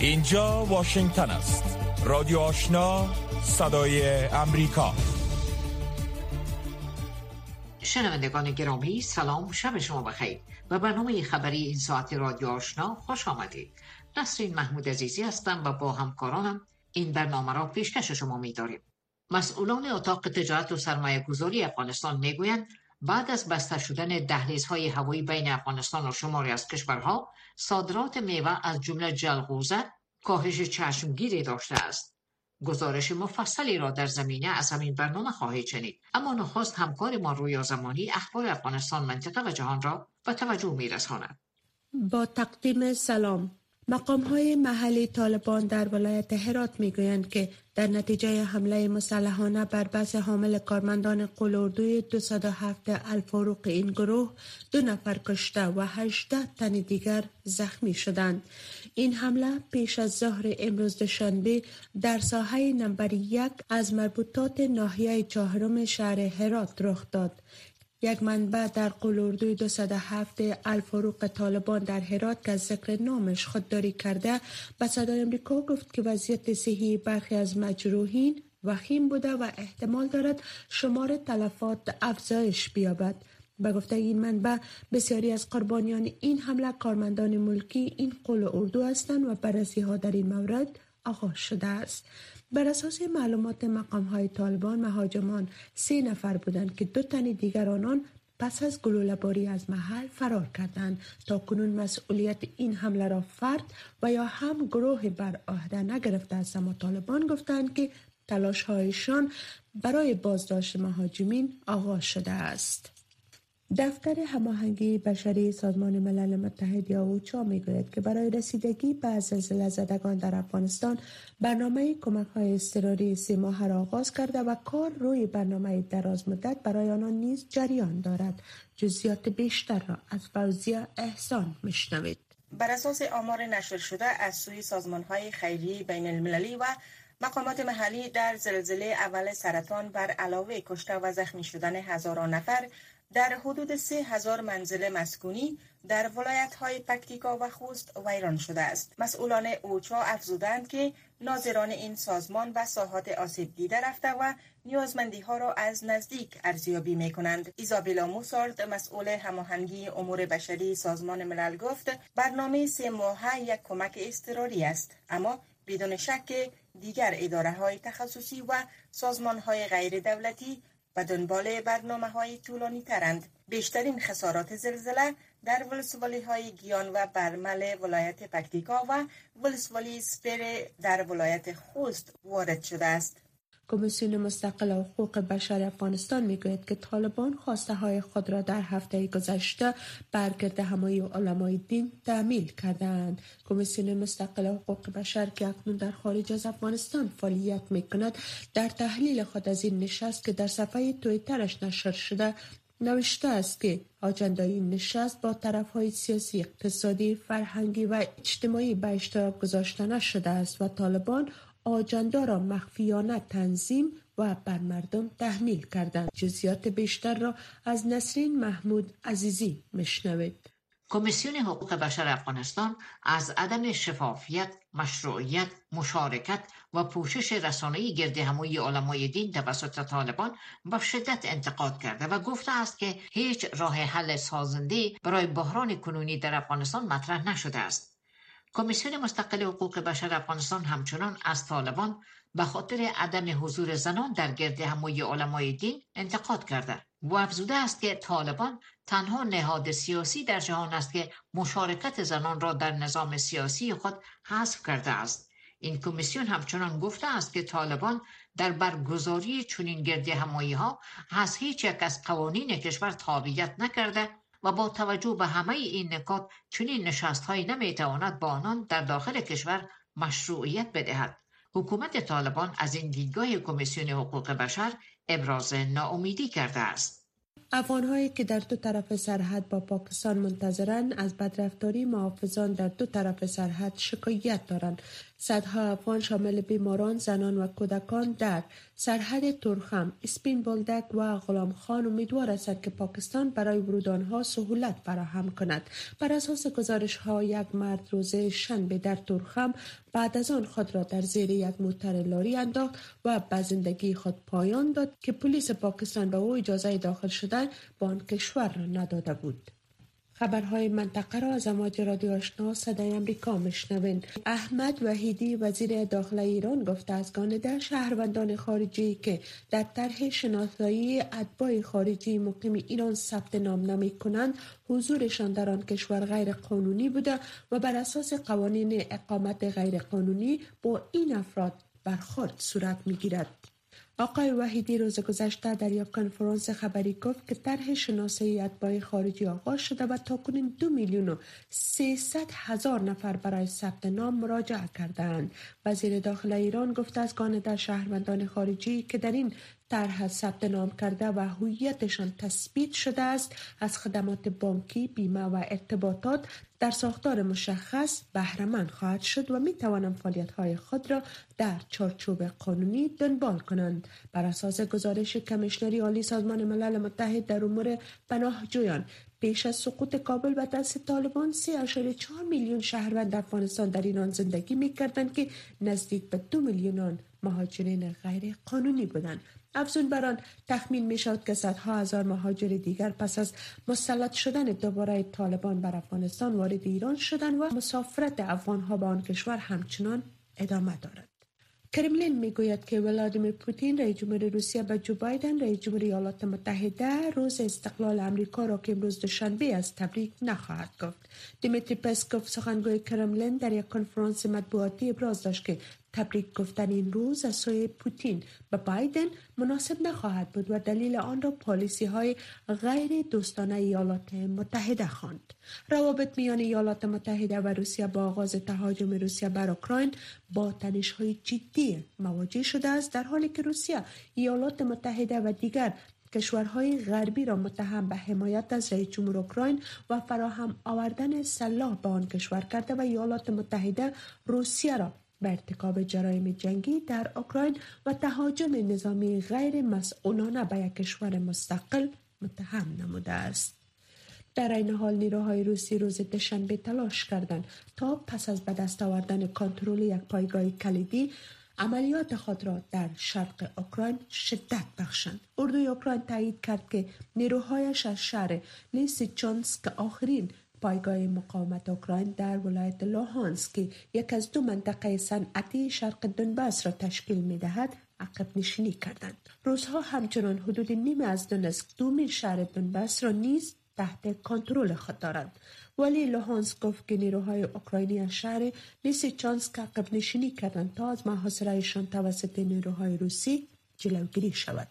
اینجا واشنگتن است. رادیو آشنا صدای امریکا. شنوندگان گرامی سلام شب شما بخیر. و برنامه خبری این ساعت رادیو آشنا خوش آمدید. نسرین محمود عزیزی هستم و با همکارانم این برنامه را پیشکش شما می داریم مسئولان اتاق تجارت و سرمایه گذاری افغانستان می‌گویند بعد از بسته شدن دهلیزهای هوایی بین افغانستان و شماری از کشورها صادرات میوه از جمله جلغوزه کاهش چشمگیری داشته است. گزارش مفصلی را در زمینه از همین برنامه خواهید شنید. اما نخست همکار ما رویا زمانی اخبار افغانستان منطقه و جهان را به توجه میرساند. با تقدیم سلام. مقام های محلی طالبان در ولایت هرات می گویند که در نتیجه حمله مسلحانه بر بس حامل کارمندان قلوردوی 207 الفاروق این گروه دو نفر کشته و 18 تن دیگر زخمی شدند. این حمله پیش از ظهر امروز دوشنبه در ساحه نمبر یک از مربوطات ناحیه چهارم شهر هرات رخ داد. یک منبع در قلوردوی 207 الفاروق طالبان در هرات که از ذکر نامش خودداری کرده به صدای امریکا گفت که وضعیت صحی برخی از مجروحین وخیم بوده و احتمال دارد شمار تلفات افزایش بیابد. به گفته این منبع بسیاری از قربانیان این حمله کارمندان ملکی این قول اردو هستند و بررسی ها در این مورد آغاز شده است. بر اساس معلومات مقام های طالبان مهاجمان سه نفر بودند که دو تن دیگر آنان پس از گلوله باری از محل فرار کردند تا کنون مسئولیت این حمله را فرد و یا هم گروه بر عهده نگرفته است. اما طالبان گفتند که تلاش هایشان برای بازداشت مهاجمین آغاز شده است. دفتر هماهنگی بشری سازمان ملل متحد یا اوچا می‌گوید که برای رسیدگی به زلزله زدگان در افغانستان برنامه کمک های اضطراری سه ماه را آغاز کرده و کار روی برنامه دراز مدت برای آنان نیز جریان دارد. جزیات بیشتر را از فوزیا احسان میشنوید. بر اساس آمار نشر شده از سوی سازمان های خیری بین المللی و مقامات محلی در زلزله اول سرطان بر علاوه کشته و زخمی شدن هزاران نفر در حدود سه هزار منزل مسکونی در ولایت های پکتیکا و خوست ویران شده است. مسئولان اوچا افزودند که ناظران این سازمان و ساحات آسیب دیده رفته و نیازمندی ها را از نزدیک ارزیابی می کنند. ایزابیلا موسارد مسئول هماهنگی امور بشری سازمان ملل گفت برنامه سه ماهه یک کمک اضطراری است اما بدون شک دیگر اداره های تخصصی و سازمان های غیر دولتی و دنبال برنامه های طولانی ترند. بیشترین خسارات زلزله در ولسوالی های گیان و برمل ولایت پکتیکا و ولسوالی سپر در ولایت خوست وارد شده است. کمیسیون مستقل حقوق بشر افغانستان می‌گوید که طالبان خواسته های خود را در هفته گذشته برگرد همایی علمای دین تعمیل کردند. کمیسیون مستقل حقوق بشر که اکنون در خارج از افغانستان فعالیت می کند در تحلیل خود از این نشست که در صفحه تویترش نشر شده نوشته است که آجندای این نشست با طرف های سیاسی، اقتصادی، فرهنگی و اجتماعی به اشتراک گذاشته شده است و طالبان آجندا را مخفیانه تنظیم و بر مردم تحمیل کردند جزیات بیشتر را از نسرین محمود عزیزی مشنوید کمیسیون حقوق بشر افغانستان از عدم شفافیت، مشروعیت، مشارکت و پوشش رسانه‌ای گرد هموی علمای دین توسط طالبان با شدت انتقاد کرده و گفته است که هیچ راه حل سازنده برای بحران کنونی در افغانستان مطرح نشده است. کمیسیون مستقل حقوق بشر افغانستان همچنان از طالبان به خاطر عدم حضور زنان در گرد هموی علمای دین انتقاد کرده. و افزوده است که طالبان تنها نهاد سیاسی در جهان است که مشارکت زنان را در نظام سیاسی خود حذف کرده است. این کمیسیون همچنان گفته است که طالبان در برگزاری چنین گرد همایی ها از هیچ یک از قوانین کشور تابعیت نکرده و با توجه به همه این نکات چنین نمی تواند با آنان در داخل کشور مشروعیت بدهد. حکومت طالبان از این دیدگاه کمیسیون حقوق بشر ابراز ناامیدی کرده است. افغانهایی که در دو طرف سرحد با پاکستان منتظرند از بدرفتاری محافظان در دو طرف سرحد شکایت دارند. صدها افغان شامل بیماران زنان و کودکان در سرحد ترخم اسپین بولدک و غلام خان امیدوار است که پاکستان برای ورود آنها سهولت فراهم کند. بر اساس گزارش ها یک مرد روز شنبه در ترخم بعد از آن خود را در زیر یک موتر لاری انداخت و به زندگی خود پایان داد که پلیس پاکستان به او اجازه داخل شدن به آن کشور را نداده بود. خبرهای منطقه را از امواج رادیو آشنا صدای امریکا مشنوین احمد وحیدی وزیر داخله ایران گفته از گانده شهروندان خارجی که در طرح شناسایی اتباع خارجی مقیم ایران ثبت نام نمی کنند حضورشان در آن کشور غیر قانونی بوده و بر اساس قوانین اقامت غیر قانونی با این افراد برخورد صورت می گیرد. آقای وحیدی روز گذشته در یک کنفرانس خبری گفت که طرح شناسایی اتباع خارجی آغاز شده و تاکنون دو میلیون و سیصد هزار نفر برای ثبت نام مراجعه کردند وزیر داخل ایران گفته از در شهروندان خارجی که در این طرح ثبت نام کرده و هویتشان تثبیت شده است از خدمات بانکی بیمه و ارتباطات در ساختار مشخص بهرهمند خواهد شد و می توانند فعالیت های خود را در چارچوب قانونی دنبال کنند. بر اساس گزارش کمیشنری عالی سازمان ملل متحد در امور پناهجویان پیش از سقوط کابل به دست طالبان 3.4 میلیون شهروند افغانستان در ایران زندگی می کردند که نزدیک به دو میلیون مهاجرین غیر قانونی بودند. افزون بر آن تخمین می شود که صدها هزار مهاجر دیگر پس از مسلط شدن دوباره طالبان بر افغانستان وارد ایران شدن و مسافرت افغانها به آن کشور همچنان ادامه دارد. کرملین می‌گوید که ولادیمیر پوتین رئیس جمهور روسیه به جو بایدن رئیس جمهور ایالات متحده روز استقلال امریکا را که امروز دوشنبه است تبریک نخواهد گفت. دیمیتری پسکوف سخنگوی کرملین در یک کنفرانس مطبوعاتی ابراز داشت که تبریک گفتن این روز از سوی پوتین به بایدن مناسب نخواهد بود و دلیل آن را پالیسی های غیر دوستانه ایالات متحده خواند. روابط میان ایالات متحده و روسیه با آغاز تهاجم روسیه بر اوکراین با تنش های جدی مواجه شده است در حالی که روسیه ایالات متحده و دیگر کشورهای غربی را متهم به حمایت از رئیس جمهور اوکراین و فراهم آوردن سلاح به آن کشور کرده و ایالات متحده روسیه را به ارتکاب جرایم جنگی در اوکراین و تهاجم نظامی غیر مسئولانه به یک کشور مستقل متهم نموده است. در این حال نیروهای روسی روز دوشنبه تلاش کردند تا پس از به دست آوردن کنترل یک پایگاه کلیدی عملیات خود را در شرق اوکراین شدت بخشند اردوی اوکراین تایید کرد که نیروهایش از شهر لیسیچانسک آخرین پایگاه مقاومت اوکراین در ولایت لوهانسک یک از دو منطقه صنعتی شرق دنباس را تشکیل می دهد عقب نشینی کردند. روزها همچنان حدود نیم از دونسک دو میل شهر دنباس را نیز تحت کنترل خود دارند. ولی لوهانسک گفت که نیروهای اوکراینی از شهر لیسیچانسک عقب نشینی کردند تا از محاصرهشان توسط نیروهای روسی جلوگیری شود.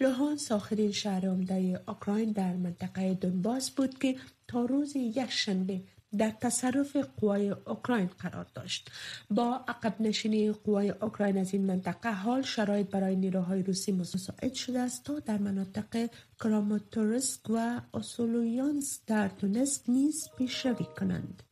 لوهانس آخرین شهر عمده اوکراین در منطقه دنباس بود که تا روز یک شنبه در تصرف قوای اوکراین قرار داشت. با عقب نشینی قوای اوکراین از این منطقه حال شرایط برای نیروهای روسی مساعد شده است تا در مناطق کراماتورسک و اوسولویانس در دونسک نیز پیشروی کنند.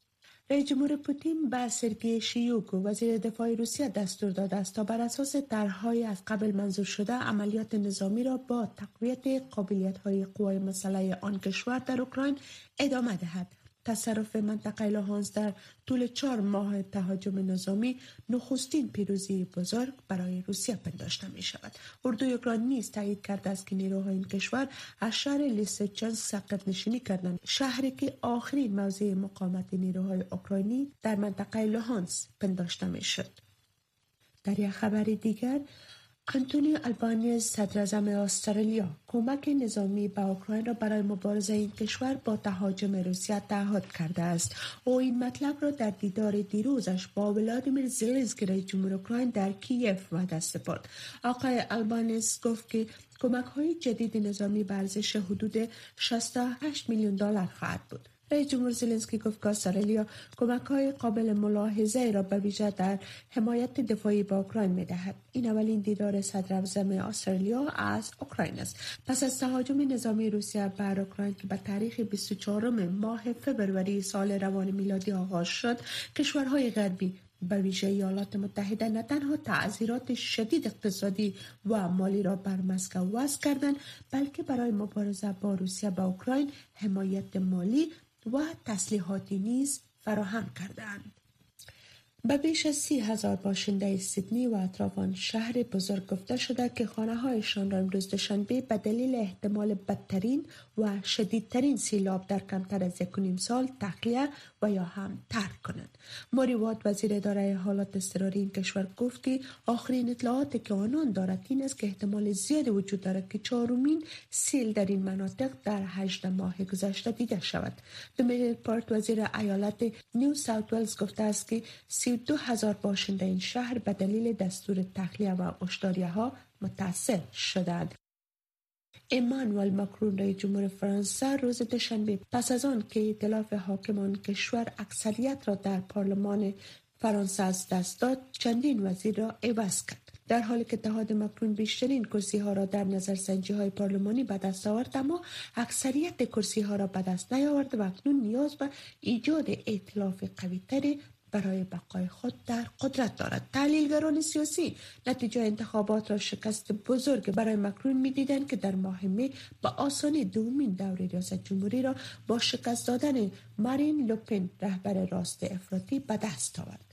رئیس جمهور پوتین به سرگی شیوک وزیر دفاع روسیه دستور داده است تا بر اساس طرحهای از قبل منظور شده عملیات نظامی را با تقویت قابلیت های قوای مسئله آن کشور در اوکراین ادامه دهد. تصرف منطقه لوهانس در طول چهار ماه تهاجم نظامی نخستین پیروزی بزرگ برای روسیه پنداشته می شود. اردوی اوکراین نیز تایید کرده است که نیروهای این کشور از شهر لیسچن سقط نشینی کردند شهری که آخرین موضع مقاومت نیروهای اوکراینی در منطقه لوهانس پنداشته می شد. در یک خبر دیگر البانیز صدر استرالیا کمک نظامی به اوکراین را برای مبارزه این کشور با تهاجم روسیه تعهد کرده است. او این مطلب را در دیدار دیروزش با ولادیمیر زلنسکی رئیس جمهور اوکراین در کیف وعده سپرد. آقای البانیز گفت که کمک های جدید نظامی به ارزش حدود 68 میلیون دلار خواهد بود. رئیس جمهور زلنسکی گفت که استرالیا کمک های قابل ملاحظه را به ویژه در حمایت دفاعی با اوکراین می دهد. این اولین دیدار صدر استرالیا از اوکراین است. پس از تهاجم نظامی روسیه بر اوکراین که به تاریخ 24 ماه فبروری سال روان میلادی آغاز شد، کشورهای غربی به ویژه ایالات متحده نه تنها تعذیرات شدید اقتصادی و مالی را بر مسکو وضع کردند بلکه برای مبارزه با روسیه به اوکراین حمایت مالی و تسلیحاتی نیز فراهم کردند. به بیش از سی هزار باشنده سیدنی و اطرافان شهر بزرگ گفته شده که خانه هایشان را امروز دوشنبه به دلیل احتمال بدترین و شدیدترین سیلاب در کمتر از یک نیم سال تخلیه و یا هم ترک کنند. موری واد وزیر اداره حالات اضطراری این کشور گفت که آخرین اطلاعاتی که آنان دارد این است که احتمال زیادی وجود دارد که چهارمین سیل در این مناطق در هشت ماه گذشته دیده شود. دومینیک پارت وزیر ایالت نیو ساوت ولز گفته است که دو هزار باشنده این شهر به دلیل دستور تخلیه و اشتاریه ها متاثر شدند. ایمانوئل ماکرون رئیس جمهور فرانسه روز دوشنبه پس از آن که ائتلاف حاکمان کشور اکثریت را در پارلمان فرانسه از دست داد چندین وزیر را عوض کرد. در حالی که اتحاد مکرون بیشترین کرسی ها را در نظر سنجی های پارلمانی به دست آورد اما اکثریت کرسی ها را به دست نیاورد و اکنون نیاز به ایجاد ائتلاف قوی برای بقای خود در قدرت دارد. تحلیلگران سیاسی نتیجه انتخابات را شکست بزرگ برای مکرون می‌دیدند که در ماه می به آسانی دومین دور ریاست جمهوری را با شکست دادن مارین لوپن رهبر راست افراطی به دست آورد.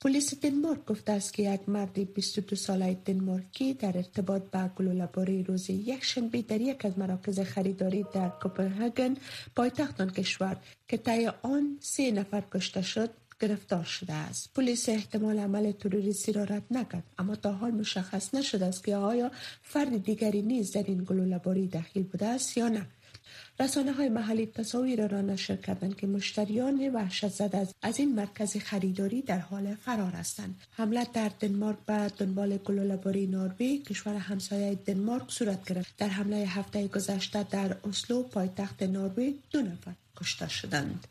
پلیس دنمارک گفته است که یک مرد 22 ساله دنمارکی در ارتباط با گلوله‌باری روز یک شنبه در یک از مراکز خریداری در کوپنهاگن پایتخت آن کشور که طی آن سه نفر کشته شد گرفتار شده است پلیس احتمال عمل تروریستی را رد نکرد اما تا حال مشخص نشده است که آیا فرد دیگری نیز در این گلوله باری دخیل بوده است یا نه رسانه های محلی تصاویر را نشر کردند که مشتریان وحشت زده از این مرکز خریداری در حال فرار هستند. حمله در دنمارک به دنبال گلوله‌باری نروژ کشور همسایه دنمارک صورت گرفت. در حمله هفته گذشته در اسلو پایتخت نروژ دو نفر کشته شدند.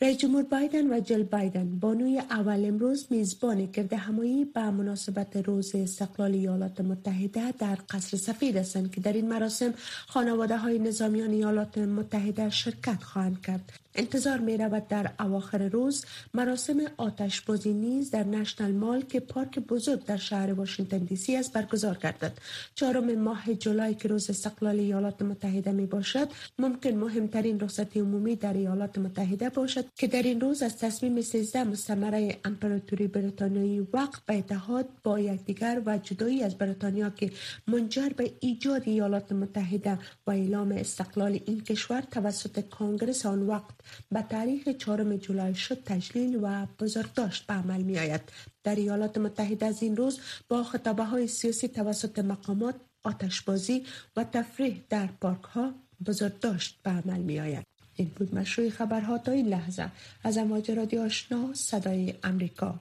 رئیس جمهور بایدن و جل بایدن بانوی اول امروز میزبان گرد همایی به مناسبت روز استقلال ایالات متحده در قصر سفید هستند که در این مراسم خانواده های نظامیان ایالات متحده شرکت خواهند کرد. انتظار می رود در اواخر روز مراسم آتشبازی نیز در نشنل مال که پارک بزرگ در شهر واشنگتن دی سی است برگزار گردد. چهارم ماه جولای که روز استقلال ایالات متحده می باشد ممکن مهمترین رخصتی عمومی در ایالات متحده باشد که در این روز از تصمیم 13 مستمره امپراتوری بریتانیایی وقت به اتحاد با یکدیگر و جدایی از بریتانیا که منجر به ایجاد ایالات متحده و اعلام استقلال این کشور توسط کانگرس آن وقت به تاریخ چهارم جولای شد تجلیل و بزرگداشت به عمل می آید در ایالات متحده از این روز با خطابه های سیاسی توسط مقامات آتشبازی و تفریح در پارک ها بزرگداشت به عمل می آید این بود مشروع خبرها تا این لحظه. از امواج رادیو آشنا صدای امریکا.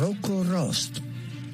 روکو راست.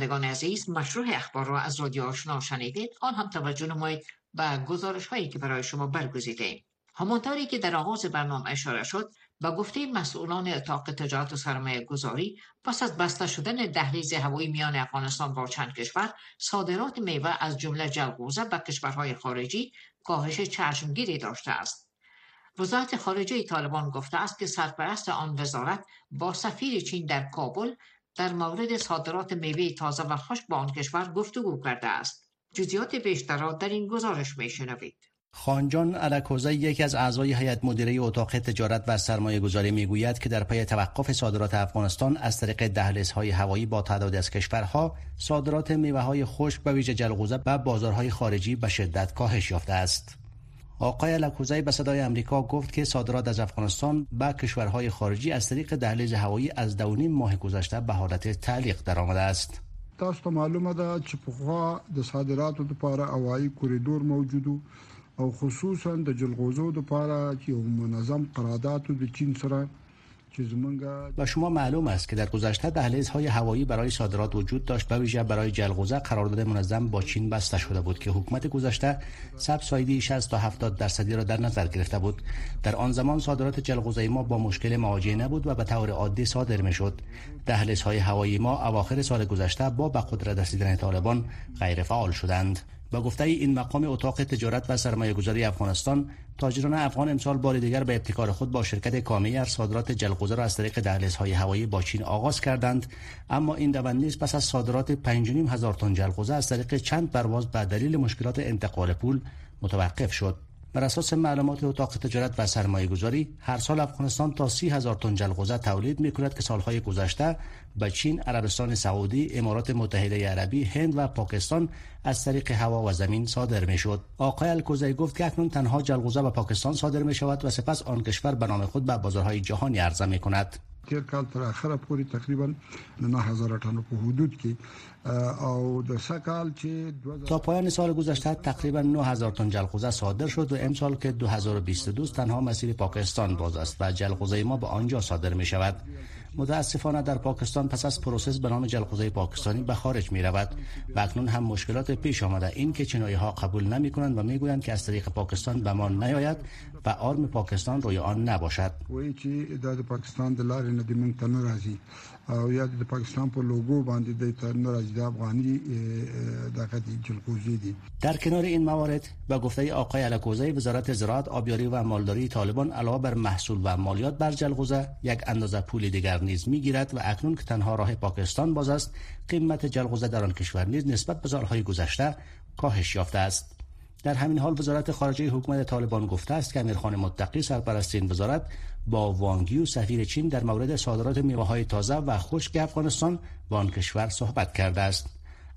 شنوندگان عزیز مشروع اخبار را از رادیو آشنا شنیدید. آن هم توجه نمایید به گزارش هایی که برای شما برگزیده ایم. همانطوری که در آغاز برنامه اشاره شد به گفته مسئولان اتاق تجارت و سرمایه گذاری پس از بسته شدن دهلیز هوایی میان افغانستان با چند کشور صادرات میوه از جمله جلغوزه به کشورهای خارجی کاهش چشمگیری داشته است. وزارت خارجه طالبان گفته است که سرپرست آن وزارت با سفیر چین در کابل در مورد صادرات میوه تازه و خشک با آن کشور گفتگو کرده است. جزئیات بیشتر را در این گزارش میشنوید خانجان علکوزه یکی از اعضای هیئت مدیره اتاق تجارت و سرمایه گذاری می‌گوید که در پی توقف صادرات افغانستان از طریق دهلیزهای هوایی با تعدادی از کشورها صادرات میوه های خشک و ویژه جلغوزه به بازارهای خارجی به شدت کاهش یافته است. آقای لکوزی به صدای امریکا گفت که صادرات از افغانستان به کشورهای خارجی از طریق دهلیز هوایی از دونیم ماه گذشته به حالت تعلیق درآمده است. تاسو ته معلومه ده چې پخوا د صادراتو لپاره هوایي کوریدور موجود او خصوصا د جلغوزو لپاره چې منظم قرارداد د چین سره و شما معلوم است که در گذشته دهلیزهای هوایی برای صادرات وجود داشت به ویژه برای جلغوزه قرارداد منظم با چین بسته شده بود که حکومت گذشته سایدی 60 تا 70 درصدی را در نظر گرفته بود. در آن زمان صادرات جلغوزه ما با مشکل مواجه نبود و به طور عادی صادر می‌شد. دهلیزهای هوایی ما اواخر سال گذشته با به قدرت رسیدن طالبان غیر فعال شدند. با گفته این مقام اتاق تجارت و سرمایه گذاری افغانستان تاجران افغان امسال بار دیگر به ابتکار خود با شرکت کامی صادرات جلغوزه را از طریق دهلیزهای هوایی با چین آغاز کردند. اما این روند نیز پس از صادرات 5.5 هزار تن جلغوزه از طریق چند پرواز به دلیل مشکلات انتقال پول متوقف شد. بر اساس معلومات اتاق تجارت و سرمایه گذاری هر سال افغانستان تا سی هزار تن جلغوزه تولید می کند که سالهای گذشته به چین، عربستان سعودی، امارات متحده عربی، هند و پاکستان از طریق هوا و زمین صادر می شد. آقای الکوزی گفت که اکنون تنها جلغوزه به پاکستان صادر می شود و سپس آن کشور به نام خود به بازارهای جهانی عرضه می کند. تیر کال تر اخره پوری تقریبا 9000 تن په حدود کې او د سکال چې تا پایان سال گذشته تقریبا 9000 تن جلغوزه صادر شد و امسال که 2022 تنها مسیر پاکستان باز است و جلغوزه ما به آنجا صادر می شود متاسفانه در پاکستان پس از process به نام جلغوزه پاکستانی به خارج می رود و اکنون هم مشکلات پیش آمده. این که چینایی ها قبول نمی کنند و می گویند که از طریق پاکستان به ما نیاید و آرم پاکستان روی آن نباشد. د د د او یا د پاکستان په لوګو باندې د ناراضي د افغاني دغه جلغوزي دي. در کنار این موارد به گفته آقای الکوزی وزارت زراعت آبیاری و مالداری طالبان علاوه بر محصول و مالیات بر جلغوزه یک اندازه پول دیگر نیز می‌گیرد و اکنون که تنها راه پاکستان باز است قیمت جلغوزه در آن کشور نیز نسبت به سالهای گذشته کاهش یافته است. در همین حال وزارت خارجه حکومت طالبان گفته است که امیرخان متقی سرپرست این وزارت با وانگی و سفیر چین در مورد صادرات میوه های تازه و خشک افغانستان با آن کشور صحبت کرده است.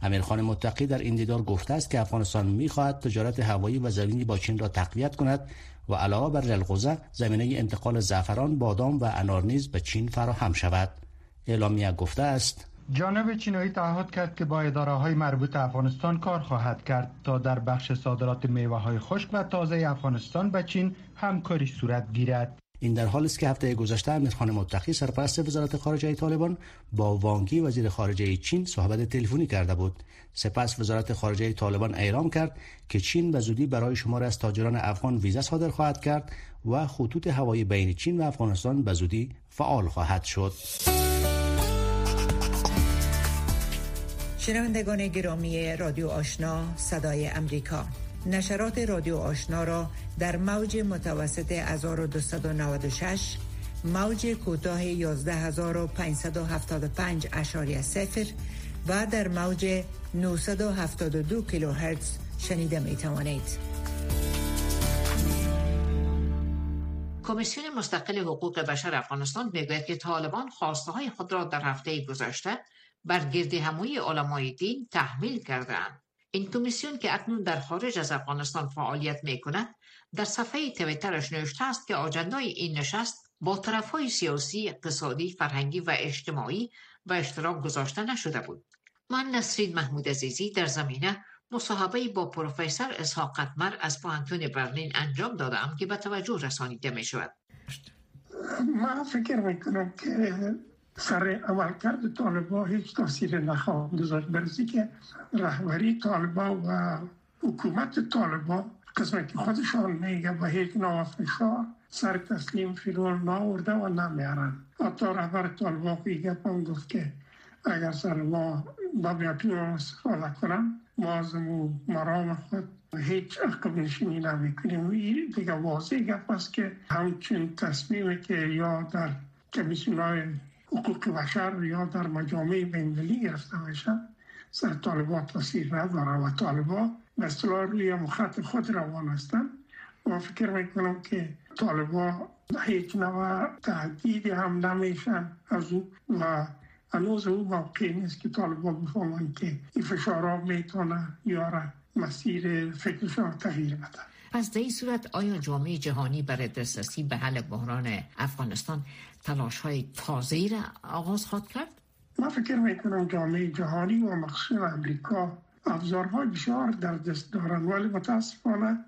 امیرخان متقی در این دیدار گفته است که افغانستان می‌خواهد تجارت هوایی و زمینی با چین را تقویت کند و علاوه بر جلغوزه زمینه انتقال زعفران بادام و انار نیز به چین فراهم شود. اعلامیه گفته است جانب چینایی تعهد کرد که با اداره های مربوط افغانستان کار خواهد کرد تا در بخش صادرات میوه های خشک و تازه افغانستان به چین همکاری صورت گیرد. این در حالی است که هفته گذشته امیرخان متقی سرپرست وزارت خارجه طالبان با وانگی وزیر خارجه چین صحبت تلفنی کرده بود. سپس وزارت خارجه طالبان اعلام کرد که چین به زودی برای شمار از تاجران افغان ویزا صادر خواهد کرد و خطوط هوایی بین چین و افغانستان به زودی فعال خواهد شد. شنوندگان گرامی رادیو آشنا صدای امریکا نشرات رادیو آشنا را در موج متوسط 1296 موج کوتاه 11575 اشاری سفر و در موج 972 کیلوهرتز شنیده می توانید. کمیسیون مستقل حقوق بشر افغانستان می‌گوید که طالبان خواسته های خود را در هفته گذشته بر گرد هموی علمای دین تحمیل کردند. این کمیسیون که اکنون در خارج از افغانستان فعالیت می کند در صفحه تویترش نوشته است که آجندای این نشست با طرف های سیاسی، اقتصادی، فرهنگی و اجتماعی و اشتراک گذاشته نشده بود. من نسرین محمود عزیزی در زمینه مصاحبه با پروفسور اسحاق قدمر از پوهنتون برلین انجام دادم که به توجه رسانیده می شود. من فکر می کنم که سر عملکرد طالبا هیچ تاثیر نخواهد گذاشت. برسی که رهبری طالبا و حکومت طالبا قسمت که خودشان میگه و هیچ نوع فشار سر تسلیم فیرون ناورده و نمیارن حتی رهبر طالبا هم گفت که اگر سر ما با بیاتون استفاده کنم ما از مرام خود هیچ عقب نشینی نمی کنیم دیگه واضح گپ است که همچین تصمیمی که یا در کمیسیون های حقوق بشر یا در مجامع بین‌المللی گرفته باشد سر طالبان تاثیر نداره و طالبا به اصطلاح روی مخط خود روان هستند و فکر می‌کنم که طالبا هیچ نوع تهدیدی هم نمیشن از او و هنوز او موقع نیست که طالبا بفهمن که این فشارها می‌تونه یاره مسیر فکرشان تغییر بده. پس در این صورت آیا جامعه جهانی برای دسترسی به حل بحران افغانستان تلاش های تازه را آغاز خواهد کرد؟ من فکر می‌کنم جامعه جهانی و مخصوصا امریکا افزارهای بسیار در دست دارند ولی متاسفانه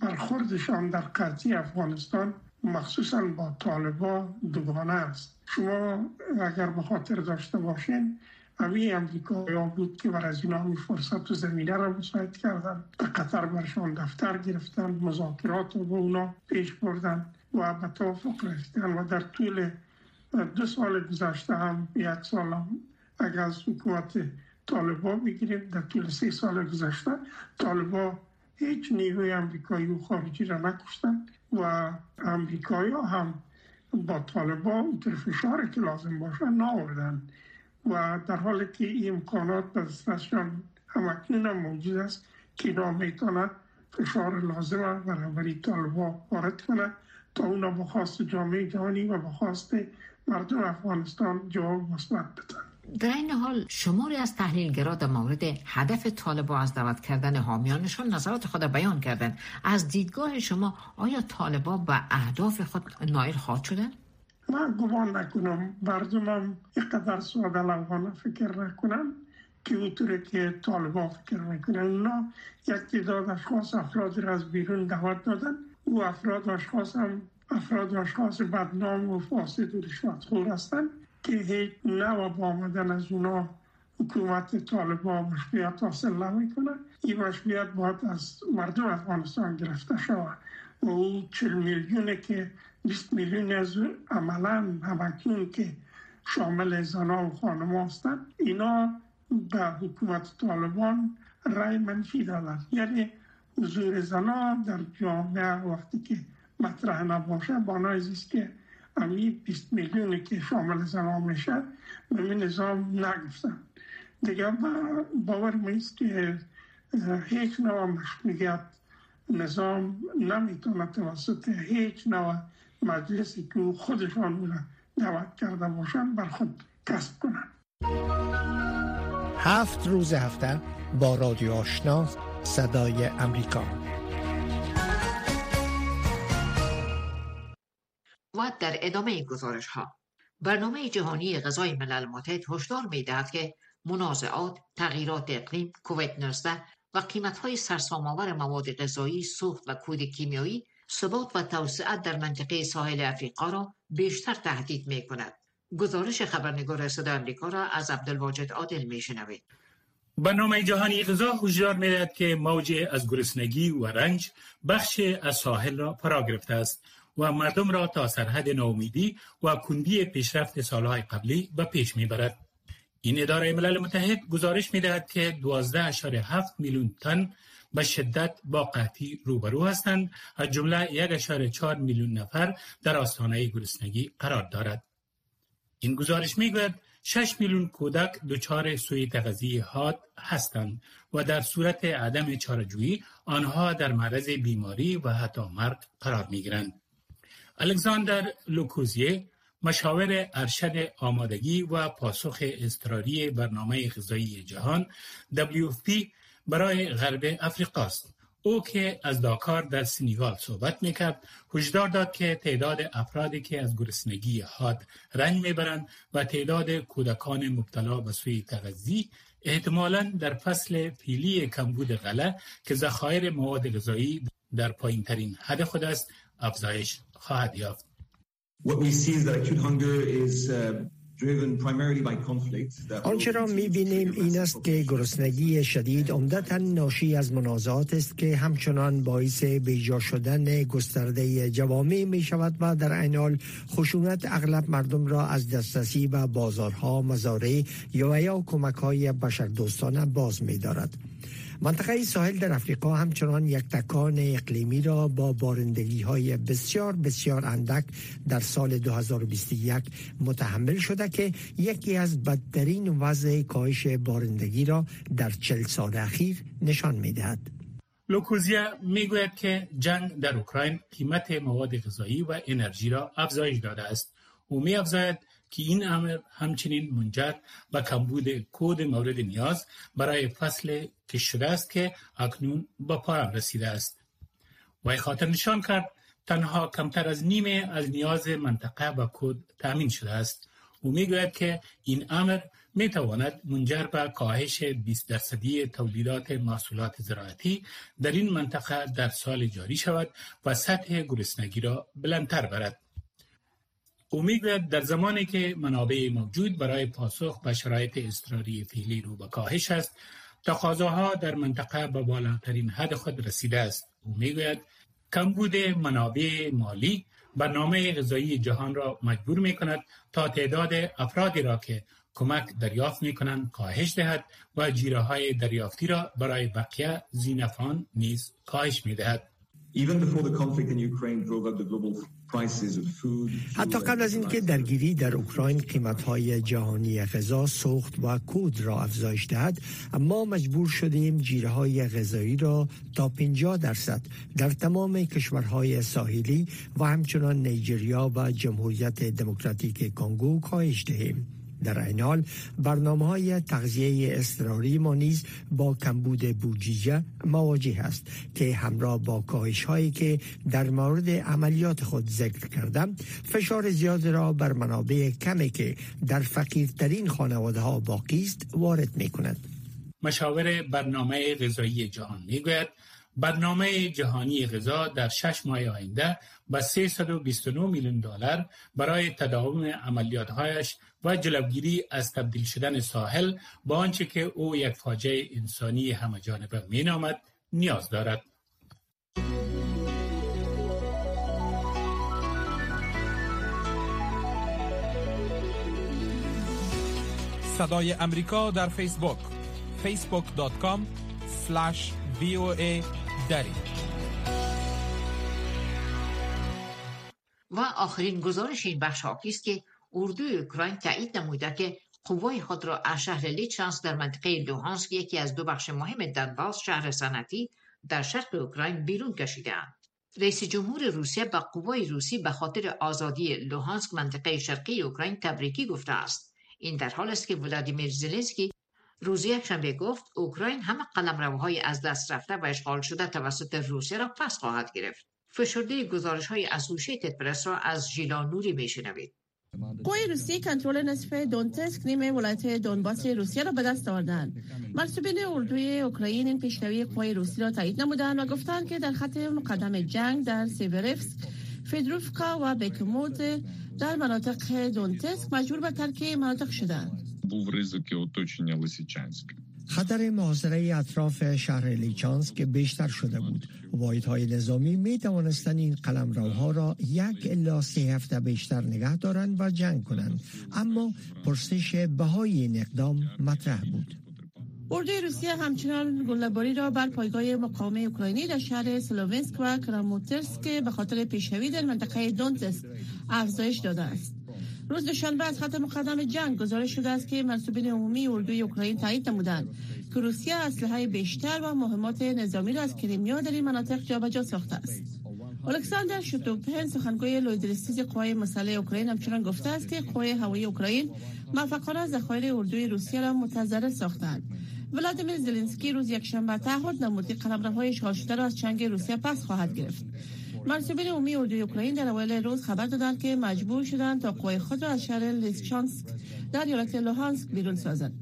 برخوردشان در قضیه افغانستان مخصوصا با طالبا دوگانه است شما اگر به خاطر داشته باشین همین امریکایان بود که بر از اینا فرصت و زمینه را مساعد کردن به قطر برشان دفتر گرفتن مذاکرات رو به اونا پیش بردن و به توافق رسیدن و در طول دو سال گذشته هم یک سال هم اگر از حکومت طالبا بگیریم در طول سه سال گذشته طالبا هیچ نیروی امریکایی و خارجی را نکشتن و امریکایی هم با طالبا اونطور فشار که لازم باشه ناوردن. و در حالی که این امکانات به دستشان همکنون هم موجود است که اینا می‌تونه فشار لازم برابری طالبا وارد کنه تا اونا بخواست جامعه جهانی و بخواست مردم افغانستان جواب مثبت بدن در این حال شماری از تحلیلگرا در مورد هدف طالبا از دعوت کردن حامیانشان نظرات خود بیان کردند از دیدگاه شما آیا طالبا به اهداف خود نایل خواهد شدن؟ من گمان نکنم مردمم اینقدر ساده لوحانه فکر نکنم که اونطوری که طالبا فکر می‌کنن اونا یک تعداد اشخاص افرادی را از بیرون دعوت دادن. او افراد اشخاص هم افراد اشخاص بدنام و فاسد و رشوتخور هستند که هیچ نوع با آمدن از اونا حکومت طالبان مشروعیت حاصل نمی‌کنه. این مشروعیت باید از مردم افغانستان گرفته شود و او چل میلیونه که 20 میلیون از عملا همکنون که شامل زنا و خانم هستند اینا به حکومت طالبان رای منفی دادن. یعنی حضور زنا در جامعه وقتی که مطرح نباشه بانایی است که امی 20 میلیونی که شامل زنان میشه به نظام نگفتن. دیگه باور میست که هیچ نوع مشروعیت نظام نمی‌تونه توسط هیچ نوع مجلسی که خودشان دعوت کرده باشن بر خود کسب کنن. هفت روز هفته با رادیو آشنا صدای امریکا. و در ادامه گزارش ها برنامه جهانی غذای ملل متحد هشدار می دهد که منازعات، تغییرات اقلیم، کووید 19 و قیمت های سرسام‌آور مواد غذایی، سوخت و کود کیمیایی ثبات و توسعه در منطقه ساحل افریقا را بیشتر تهدید می کند. گزارش خبرنگار صدا امریکا را از عبدالواجد عادل می شنوید. برنامه جهانی غذا هشدار می‌دهد که موج از گرسنگی و رنج بخش از ساحل را فرا گرفته است و مردم را تا سرحد ناامیدی و کندی پیشرفت سالهای قبلی به پیش می‌برد. این اداره ملل متحد گزارش می‌دهد که 12.7 میلیون تن به شدت با قحطی روبرو هستند از جمله 1.4 میلیون نفر در آستانه گرسنگی قرار دارد. این گزارش می‌گوید 6 میلیون کودک دچار سوی تغذیه حاد هستند و در صورت عدم چارجویی آنها در معرض بیماری و حتی مرگ قرار می‌گیرند. الکساندر لوکوزیه مشاور ارشد آمادگی و پاسخ اضطراری برنامه غذایی جهان WFP برای غرب افریقا است او که از داکار در سنیگال صحبت می‌کرد هشدار داد که تعداد افرادی که از گرسنگی حاد رنج می‌برند و تعداد کودکان مبتلا به سوی تغذی احتمالا در فصل پیلی کمبود غله که ذخایر مواد غذایی در پایین ترین حد خود است افزایش خواهد یافت. آنچه را می بینیم این است که گرسنگی شدید عمدتا ناشی از منازعات است که همچنان باعث بیجا شدن گسترده جوامع می شود و در این حال خشونت اغلب مردم را از دسترسی به بازارها مزارع یا یا کمک های بشردوستانه باز می دارد. منطقه ساحل در افریقا همچنان یک تکان اقلیمی را با بارندگی های بسیار بسیار اندک در سال 2021 متحمل شده که یکی از بدترین وضع کاهش بارندگی را در چل سال اخیر نشان می دهد. لوکوزیا می‌گوید که جنگ در اوکراین قیمت مواد غذایی و انرژی را افزایش داده است. او می افزاید که این امر همچنین منجر به کمبود کود مورد نیاز برای فصل که شده است که اکنون با پایان رسیده است. وی خاطر نشان کرد تنها کمتر از نیمه از نیاز منطقه و کود تأمین شده است. او می‌گوید که این امر می تواند منجر به کاهش 20 درصدی تولیدات محصولات زراعتی در این منطقه در سال جاری شود و سطح گرسنگی را بلندتر برد. او می‌گوید در زمانی که منابع موجود برای پاسخ به شرایط اضطراری فعلی رو به کاهش است تقاضاها در منطقه به بالاترین حد خود رسیده است او می‌گوید کمبود منابع مالی برنامه غذایی جهان را مجبور می کند تا تعداد افرادی را که کمک دریافت می کنند کاهش دهد و جیره های دریافتی را برای بقیه زینفان نیز کاهش می دهد. حتی قبل از اینکه درگیری در اوکراین قیمت‌های جهانی غذا سوخت و کود را افزایش دهد اما مجبور شدیم جیره های غذایی را تا 50 درصد در تمام کشورهای ساحلی و همچنان نیجریا و جمهوریت دموکراتیک کنگو کاهش دهیم. در این حال برنامه های تغذیه اضطراری ما نیز با کمبود بودجه مواجه است که همراه با کاهش هایی که در مورد عملیات خود ذکر کردم فشار زیاد را بر منابع کمی که در فقیرترین خانواده ها باقی است وارد می کند. مشاور برنامه غذایی جهان می‌گوید برنامه جهانی غذا در شش ماه آینده به 329 میلیون دلار برای تداوم عملیاتهایش و جلوگیری از تبدیل شدن ساحل با آنچه که او یک فاجعه انسانی همه جانبه می نامد نیاز دارد. صدای امریکا در فیسبوک facebook.com voa دری و آخرین گزارش این بخش است که اردوی اوکراین تایید نموده که قوای خود را از شهر لیچانس در منطقه لوهانسک یکی از دو بخش مهم دنباس شهر صنعتی در شرق اوکراین بیرون کشیدهاند. رئیس جمهور روسیه به قوای روسی به خاطر آزادی لوهانسک منطقه شرقی اوکراین تبریکی گفته است. این در حال است که ولادیمیر زلنسکی روز یکشنبه گفت اوکراین همه قلمروهای از دست رفته و اشغال شده توسط روسیه را پس خواهد گرفت. فشرده گزارش های اسوشیتد پرس را از ژیلا نوری میشنوید. قوای روسی کنترل نصف دونتسک نیمه ولایت دونباس روسیه را به دست آوردند. منصوبین اردوی اوکراین این پیشروی قوای روسی را تایید نمودند و گفتند که در خط مقدم جنگ در سیورفس فیدروفکا و بکموت در مناطق دونتسک مجبور به ترک مناطق شدند. خطر محاصره اطراف شهر لیچانسک بیشتر شده بود. های نظامی می توانستند این قلمروها را یک الا سه هفته بیشتر نگه دارند و جنگ کنند. اما پرسش بهای این اقدام مطرح بود. اردوی روسیه همچنان گلهباری را بر پایگاه مقاومه اوکراینی در شهر سلوونسک و کراموترسک به خاطر پیشروی در منطقه دونتسک افزایش داده است. روز دوشنبه از خط مقدم جنگ گزارش شده است که منصوبین عمومی اردوی اوکراین تایید نمودند که روسیه اسلحه بیشتر و مهمات نظامی را از کریمیا در این مناطق جابجا ساخته است. الکساندر شوتوپن سخنگوی لویدرستیز قوای مسلح اوکراین همچنان گفته است که قوای هوایی اوکراین موفقانه ذخایر اردوی روسیه را متضرر ساختند ولادیمیر زلنسکی روز یکشنبه تعهد نمود که قلمروهای اشغال شده را از چنگ روسیه پس خواهد گرفت. مسئولین عمومی اردوی اوکراین. در اول روز خبر دادند که مجبور شدند تا قوای خود را از شهر لیسچانسک در ایالت لوهانسک بیرون سازند.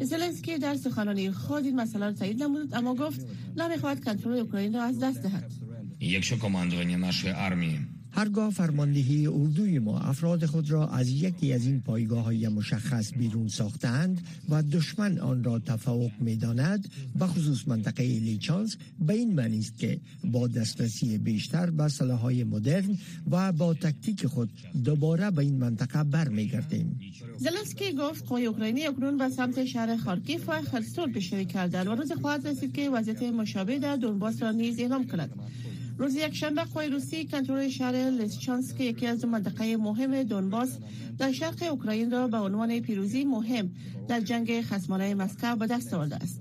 زلنسکی در سخنرانی خود این مسئله را تایید نمود اما گفت نمی‌خواهد کنترل اوکراین را از دست دهد. یک کماندوانی نشوی ارمی هرگاه فرماندهی اردوی ما افراد خود را از یکی از این پایگاه های مشخص بیرون ساختند و دشمن آن را تفوق می داند به خصوص منطقه لیچانس به این معنی است که با دسترسی بیشتر به های مدرن و با تکتیک خود دوباره به این منطقه برمیگردیم. زلنسکی گفت قوای اوکراینی اکنون به سمت شهر خارکیف و خرسون پیشروی کردند و روز خواهد رسید که وضعیت مشابه در دونباس را نیز اعلام کند. روز یکشنبه قوای روسی کنترل شهر لیسچانسک یکی از منطقه مهم دونباس در شرق اوکراین را به عنوان پیروزی مهم در جنگ خصمانه مسکو به دست آورده است.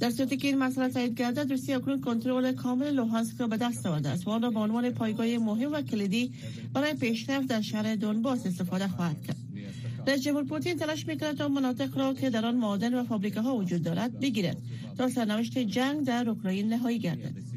در صورتی که این مسئله تایید گردد روسیه اکنون کنترل کامل لوهانسک را به دست آورده است و آن را به عنوان پایگاه مهم و کلیدی برای پیشرفت در شهر دونباس استفاده خواهد کرد. رئیس جمهور پوتین تلاش می‌کند تا مناطق را که در آن معادن و فابریکه وجود دارد بگیرد تا سرنوشت جنگ در اوکراین نهایی گردد.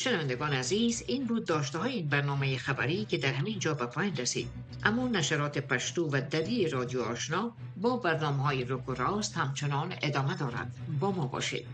شنوندگان عزیز این بود داشته های این برنامه خبری که در همین جا به پایین رسید. اما نشرات پشتو و دری رادیو آشنا با برنامه های روک و راست همچنان ادامه دارد با ما باشید.